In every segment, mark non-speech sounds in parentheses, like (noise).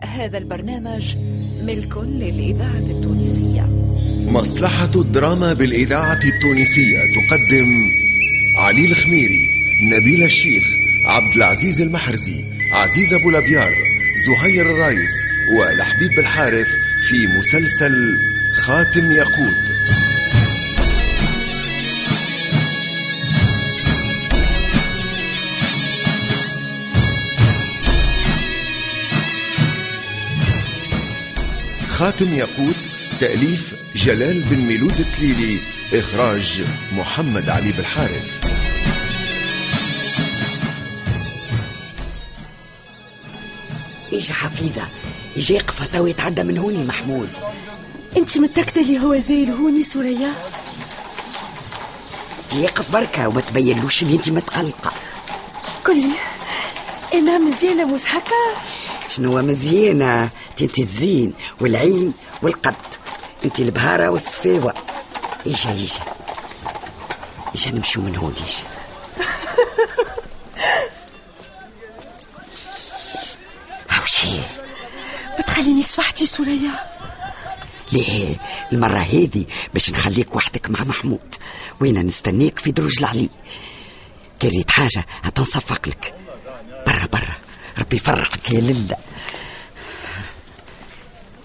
هذا البرنامج ملك للإذاعة التونسية. مصلحة الدراما بالإذاعة التونسية تقدم علي الخميري نبيل الشيخ عبد العزيز المحرزي عزيز أبو لبيار زهير الرايس ولحبيب الحارث في مسلسل خاتم ياقوت. خاتم ياقوت تأليف جلال بن ميلود التليلي إخراج محمد علي بالحارث. إيش حفيظة يجي يقف تو يتعدى من هوني محمود. أنت متأكدة اللي هو زي الهوني سوريا؟ يقف بركة وما تبينلوش اللي أنت متقلقة. قولي أنا مزيانة موس هكا شنو مزيانة انت الزين والعين والقد. انت البهارة والصفيوة إيشا إيشا. إيشا نمشيو من هون إيشا. (laughs) هاوشي ما تخليني سوحتي سوريا. ليه؟ المرة هذه باش نخليك وحدك مع محمود. وين نستنيك في دروج العلي. كريت حاجة هتنصفق لك. ربي يفرحك يا لله.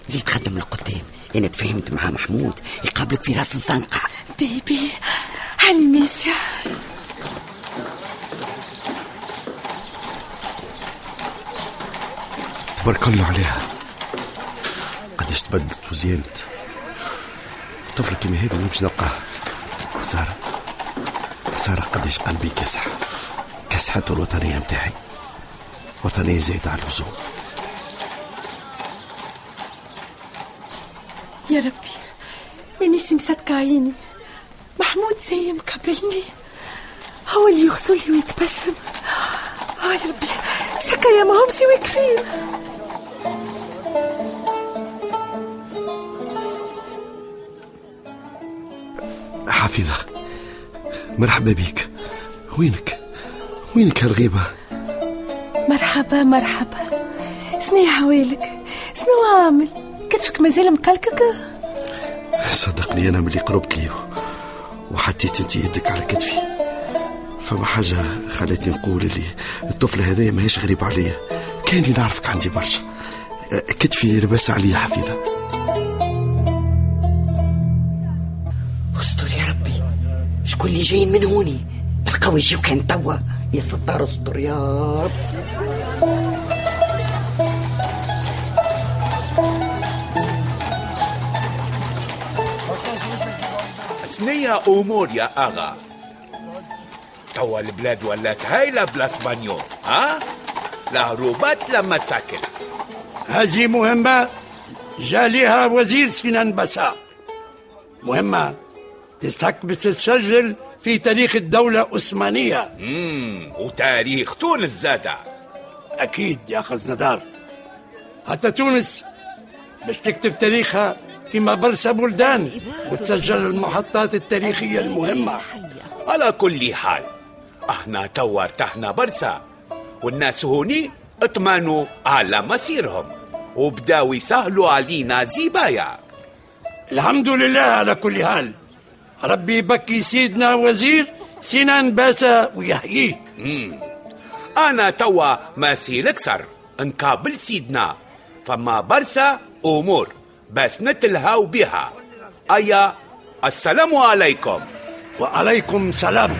زيد خدم لقدام أنا تفهمت مع محمود. يقابلك في راس الزنقة. بيبي هاني ميسيا. تبارك الله عليها. قداش تبدلت وزينت. طفل كيما هذا ما باش نلقاه خسارة خسارة قداش قلبي كسح. كسحته الوطنية متاعي وطنية زايدة على اللزوم. يا ربي مانيش مصدقة عيني محمود زي مقابلني هو اللي يغسل لي ويتبسم. آه يا ربي سكا يا ما هم واقفين حفيظة مرحبا بك. وينك؟ وينك هالغيبة مرحبا مرحبا. شنو حوالك شنو عامل؟ كتفك مازال مكلكك صدقني أنا ملي قربت لي وحطيت أنت يدك على كتفي. فما حاجة خلتني نقول اللي الطفلة هذايا ماهيش غريبة عليا. كاني نعرفك عندي برشا. كتفي لبس عليا حفيظة. استر يا ربي شكون اللي جايين من هوني؟ القوي يجيو كان توا. يا ستار استر يا رب سنية أمور يا أغا. توا البلاد ولات هايلة بلا اسبانيول ها؟ لا هروبات لا مساكن. هذه مهمة جاليها وزير سنان بسا. مهمة تستحق تتسجل في تاريخ الدولة العثمانية مم. وتاريخ تونس زادة أكيد يا خزندار حتى تونس باش تكتب تاريخها كما برسا بلدان وتسجل المحطات التاريخية المهمة. على كل حال إحنا توا ارتحنا برسا والناس هوني اطمنوا على مسيرهم وبداوا يسهلوا علينا زبايا الحمد لله على كل حال. ربي يبكي سيدنا وزير سنان باسا ويحييه أنا توا ماسي الاكثر نقابل سيدنا. فما برسا أمور بس نتلهاو بها أيا السلام عليكم. وعليكم سلام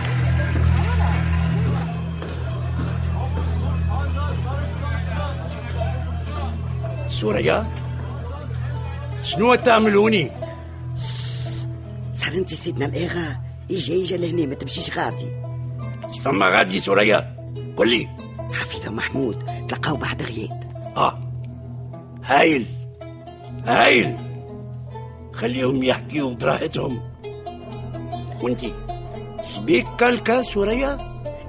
سوريا شنو تعمل انت سيدنا الإغا. اجا اجا لهنا ما تمشيش غادي. فما غادي سوريا. قولي حفيظة محمود. تلقاو بعد غياب. آه. هايل. هايل. خليهم يحكيوا براحتهم. وانتي سبيك كالكا سوريا؟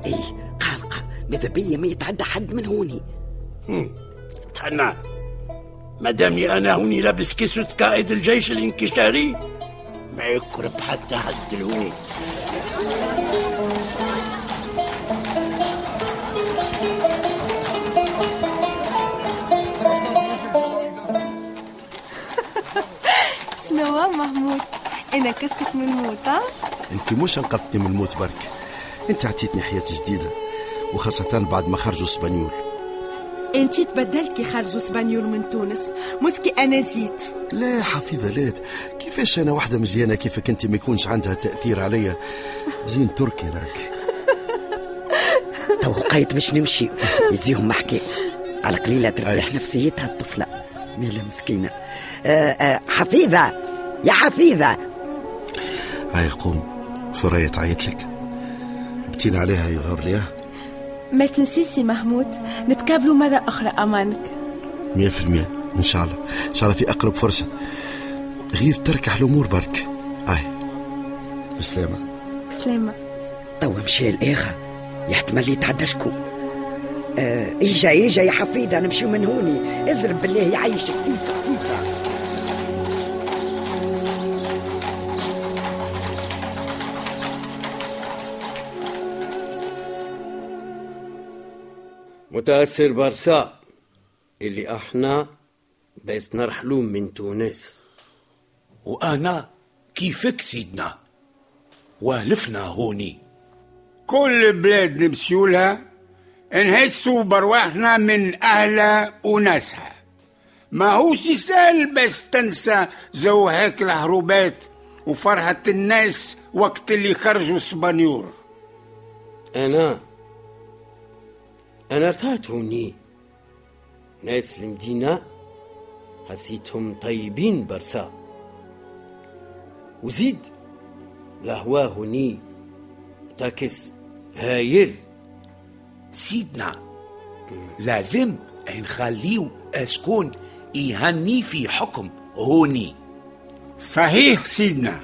إيه قلقة ماذا بيا؟ ما يتعدى حد من هوني. تهنى. مادامني أنا هوني لابس كسوة قائد الجيش الانكشاري. ما يقرب حتى حد الهوت (laughs) سنوا محمود أنا كستك من الموت أنت مش أنقذتني من الموت برك. أنت عطيتني حياة جديدة وخاصة بعد ما خرجوا إسبانيول. أنت تبدلت كي خرجوا إسبانيول من تونس مسكي أنا زيت. لا حفيظة لا. كيفاش أنا واحدة مزيانة؟ كيفك أنت ما يكونش عندها تأثير عليا؟ زين تركي راك. تو قايت باش نمشي. يزيهم محكي. على قليلة تريح نفسيتها الطفلة. ميلا مسكينة. آه آه حفيظة. يا حفيظة. هاي قوم ثريا تعيط لك. بتينا عليها يظهر لي. ما تنسيسي محمود نتقابلوا مرة أخرى أمانك. مية في المية. إن شاء الله. إن شاء الله في أقرب فرصة. غير تركح الأمور برك. هاي بسلامة بسلامة توا مشي الإخا يحتمل يتعدى شكون آه إيجا إيجا يا حفيظة نمشيو من هوني. ازرب بالله يعيشك فيسا فيسا متأثر برسا اللي أحنا بس نرحلو من تونس. وأنا كيفك سيدنا؟ والفنا هوني. كل بلاد نمشيو لها نحسوا برواحنا من أهلها وناسها. ما هو سهل بس تنسى زوهاك الهروبات وفرحة الناس وقت اللي خرجوا اسبانيول أنا أنا ارتحت هوني. ناس المدينة حسيتهم طيبين برسا. وزيد. الهوا هوني تاكس. هايل. سيدنا. لازم نخليو أسكون يهني في حكم هوني. صحيح سيدنا.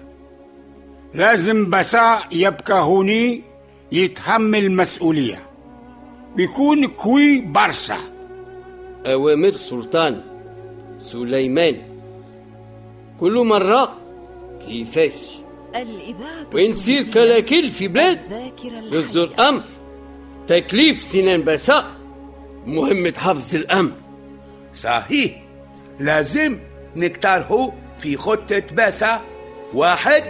لازم بسا يبقى هوني يتحمل مسؤولية. بيكون كوي برشا أوامر سلطان سليمان. كل مرة الإذاعة وين تصير كلاكل في بلاد يصدر. أمر. تكليف سنان بساء مهمة حفظ الأمن. صحيح. لازم نكتره في خطة باسا. واحد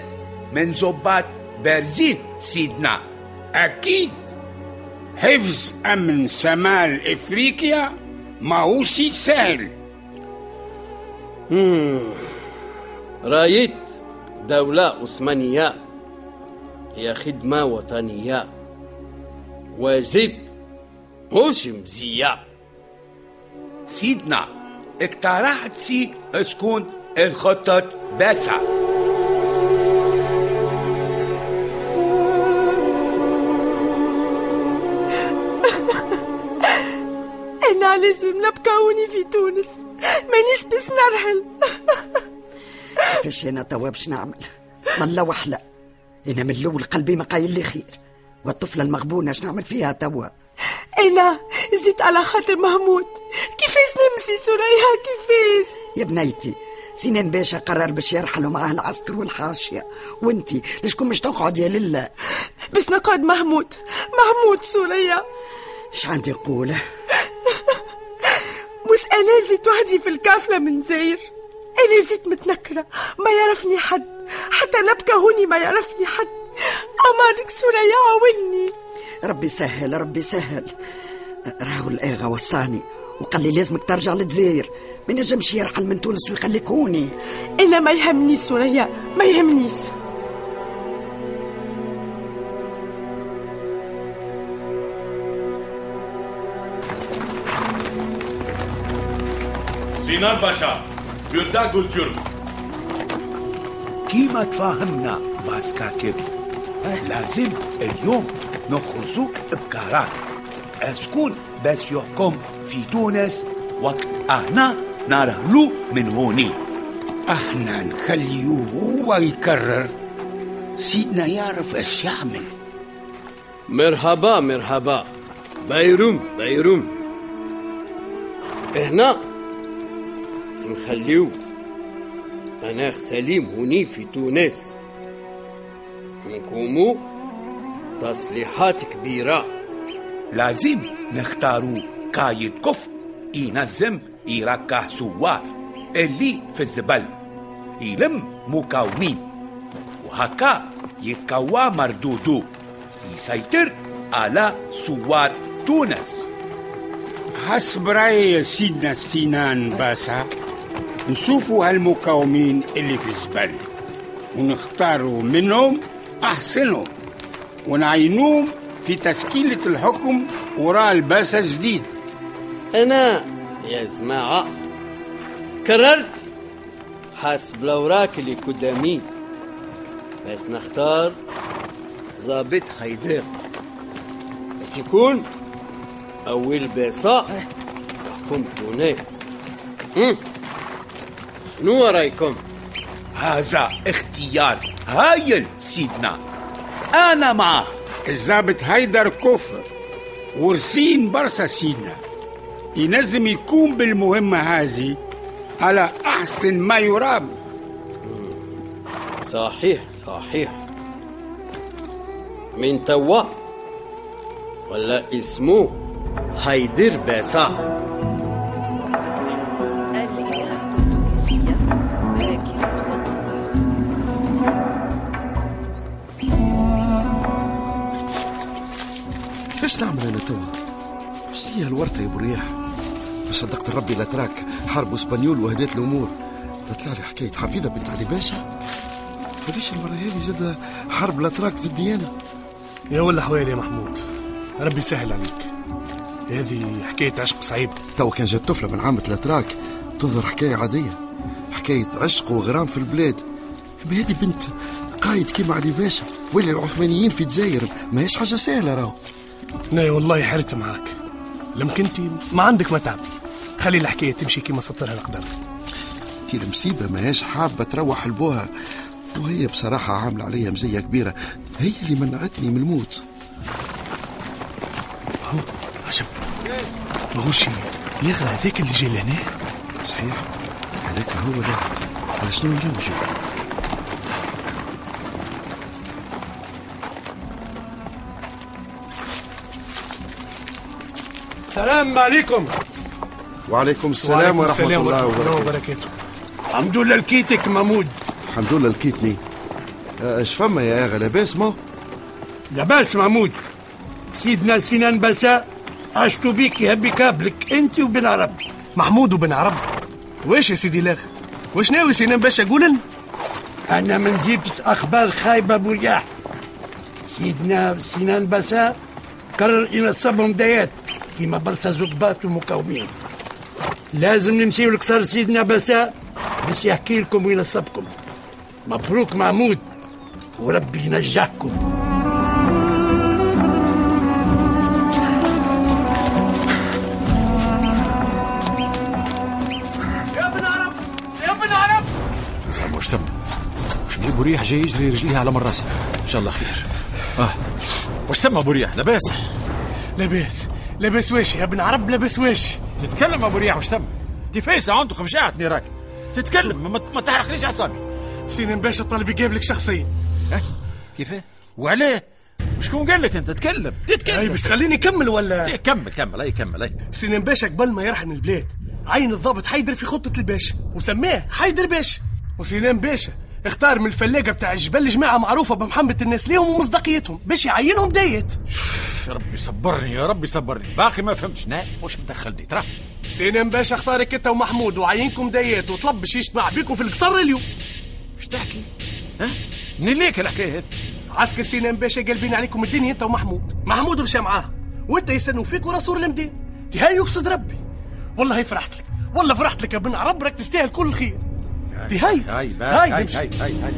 من ضباط بارزين سيدنا. أكيد. حفظ أمن شمال إفريقيا ما هو شي سهل رأيت دولة عثمانية هي خدمة وطنية. واجب مش مزية سيدنا اقترحت سي اسكون الخطة باسا. (laughs) أنا لازم نبقى هوني في تونس. مانيش بس نرحل. (laughs) كيفاش أنا توا باش نعمل؟ والله وحلة. أنا من الأول قلبي ما قايل لي خير. والطفلة المغبونة اش نعمل فيها توا؟ أنا زيت على خاطر محمود. كيفاش نمشي سوريا كيفاش؟ يا بنيتي سنان باشا قرر باش يرحلوا معاه العسكر والحاشية. وأنتي لشكون مش تقعد يا لله بس نقعد محمود. محمود سوريا اش عندي نقول؟ مش أنا زيت وحدي في الكافلة من زاير. أنا زيت متنكرة ما يعرفني حد حتى نبقى هوني ما يعرفني حد. أمانك سوريا عاوني ربي سهل ربي سهل. راهو الاغا وصاني وقال لي لازمك ترجع للجزائر. ما نجمش يرحل من تونس ويخليك هوني أنا ما يهمني سوريا ما يهمنيش. سينان باشا. الجرم. كيما تفاهمنا باس كاتب لازم اليوم نخرجوا بقرار اسكون بس يحكم في تونس وقت إحنا نرهلو من هوني. إحنا نخليه هو يكرر. سيدنا يعرف إيش يعمل مرحبا مرحبا. بيروم بيروم. هنا نخليو أنا سليم هوني في تونس. نقوموا تصليحات كبيرة. لازم نختاروا قايد كفء ينظم يركه سوار. اللي في الزبل يلم مقاومين وهكا يتقوى مردودو. يسيطر على ثوار تونس. حسب رأي سيدنا سينان باسا نشوفوا هالمقاومين اللي في الجبل. ونختاروا منهم أحسنهم. ونعينوهم في تشكيلة الحكم وراء الباسا الجديد. أنا يا جماعة قررت حسب الأوراق اللي قدامي. بس نختار ضابط هيدر. بس يكون أول باسا يحكم تونس. هم. شنو رأيكم؟ هذا اختيار هايل سيدنا. أنا معه. الضابط هيدر كفر ورسين برسا سيدنا. ينزم يكون بالمهمة هذه على أحسن ما يرام. صحيح صحيح. من توا. ولا اسمه هيدر باسا. هي الورطه يا رياح؟ صدقت ربي لا تراك حرب إسبانيول وهدات الأمور. تطلع لي حكاية حفيظه بنت علي باشا. فليش المرة هذه زاد حرب لا تراك ضدي أنا؟ يا ولا حوالي يا محمود ربي يسهل عليك. هذه حكاية عشق صعيب. تو كان جات طفلة من عامة الاتراك تظهر حكاية عادية حكاية عشق وغرام في البلاد. أما هذه بنت قايد كيما علي باشا واللي العثمانيين في الجزائر ما هيش حاجة سهلة راهو. لا والله حرت معاك. لمكن انت ما عندك ما تعمل خلي الحكاية تمشي كيما سطرها القدر. تي المصيبة ما هيش حابة تروح لبوها. وهي بصراحة عاملة عليا مزية كبيرة. هي اللي منعتني من الموت. هو عشب ماهوش ياخذ هذاك اللي جاي لهنا؟ صحيح. هذاك هو ده على شنو نلوجو السلام عليكم. وعليكم السلام ورحمة السلام الله ورحمة الله وبركاته. وبركاته. الحمد لله لقيتك محمود. الحمد لله لقيتني آه، اش فما يا اغا لاباس ما لاباس محمود. سيدنا سنان بساء عشتوا بيك يهبي كابلك انت وبن عرب. محمود وبن عرب. واش يا سيدي لاغ؟ واش ناوي سنان باشا قولن أنا ما نجيبش أخبار خايبة برياح سيدنا سنان بساء قرر ينصبهم ديات كيما برسا زقبات ومقاومين لازم نمشيو لقصر سيدنا بساء باش يحكي لكم وينصبكم مبروك محمود. وربي ينجحكم واش تم واش بلي بوريح جاي يجري رجليه على من راسه إن شاء الله خير. آه واش تم ابو ريح لاباس. لاباس. لاباس واش يا ابن عرب لاباس واش؟ تتكلم ابو ريح واش تم؟ انت فايسة عنده خفشعتني راك تتكلم ما, ما تحرقليش أعصابي. سنان باشا طالب يقابلك شخصيا. آه كيفاه وعلاه؟ شكون قال لك أنت؟ تتكلم. تتكلم. أي بس خليني أكمل ولا؟ كمل كمل أي كمل أي. سنان باشا قبل ما يرحل البلاد. عين الضابط حيدر في خطة الباشا وسماه حيدر باشا وسنان باشا اختار من الفلاقة بتاع الجبل جماعة معروفة بمحبة الناس ليهم ومصداقيتهم باش يعينهم دايت يا ربي صبرني يا ربي صبرني. باقي ما فهمتش. نعم واش مدخلني؟ ترى. سنان باشا اختارك انت ومحمود وعينكم دايت وطلب باش يجتمع بيكم في القصر اليوم. إيش تحكي؟ ها؟ منين ليك الحكاية هذه؟ عسكر سنان باشا قلبين عليكم الدنيا انت ومحمود. محمود مشى معاه. وانت يستنوا فيك ورسول المدين هاي يقصد ربي. والله فرحت لك. والله فرحت لك يا بن عرب راك تستاهل كل الخير دي هاي. هاي هاي هاي. هاي هاي.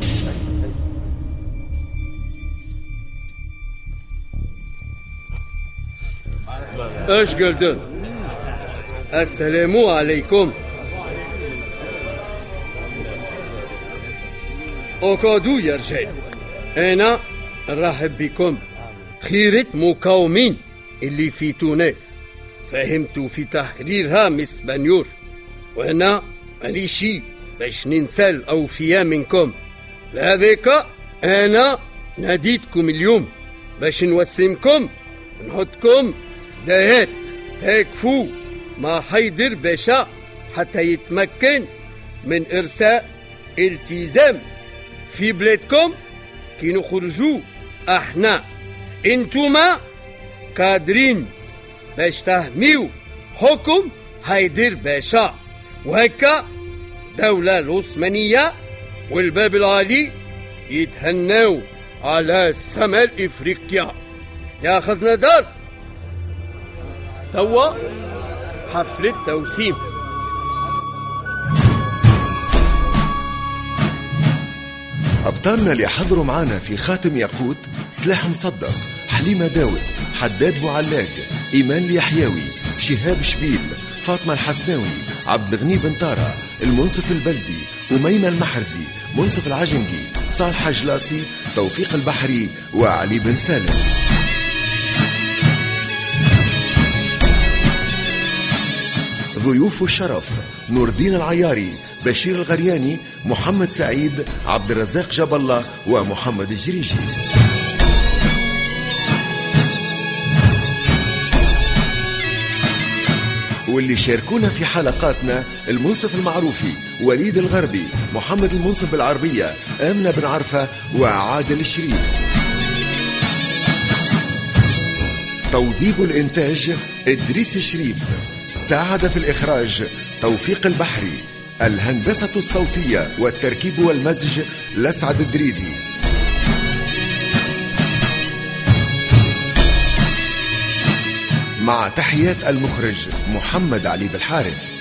إيش قلتوا السلام عليكم. اقعدوا يا رجال أنا نرحب بكم. خيرة مقاومين اللي في تونس. ساهمت في تحريرها من اسبانيول وأنا مانيشي باش ننسى الاوفياء منكم. لهذاك أنا ناديتكم اليوم. باش نوسمكم ونحطكم دهات تكفوا مع حيدر باشا حتى يتمكن من إرساء التزام. في بلادكم كي نخرجوا أحنا. إنتوما قادرين باش تهميو حكم هيدر باشا وهكا دولة العثمانية والباب العالي يتهناو على شمال إفريقيا. يا خزنة دار توا حفلة توسيم أبطالنا اللي حضروا معانا في خاتم ياقوت سلاح مصدق حليمة داود حداد بوعلاق إيمان اليحيوي شهاب شبيل فاطمة الحسناوي عبد الغني بن طارة المنصف البلدي أميمة المحرزي منصف العجنجي صالح جلاسي توفيق البحري وعلي بن سالم. ضيوف الشرف نور الدين العياري بشير الغرياني محمد سعيد عبد الرزاق جاب الله ومحمد الجريجي. واللي شاركونا في حلقاتنا المنصف المعروفي وليد الغربي محمد المنصف بالعربية آمنة بن عرفة وعادل الشريف. توظيب الإنتاج إدريس الشريف. ساعد في الإخراج توفيق البحري الهندسة الصوتية والتركيب والمزج لسعد الدريدي. مع تحيات المخرج محمد علي بالحارث.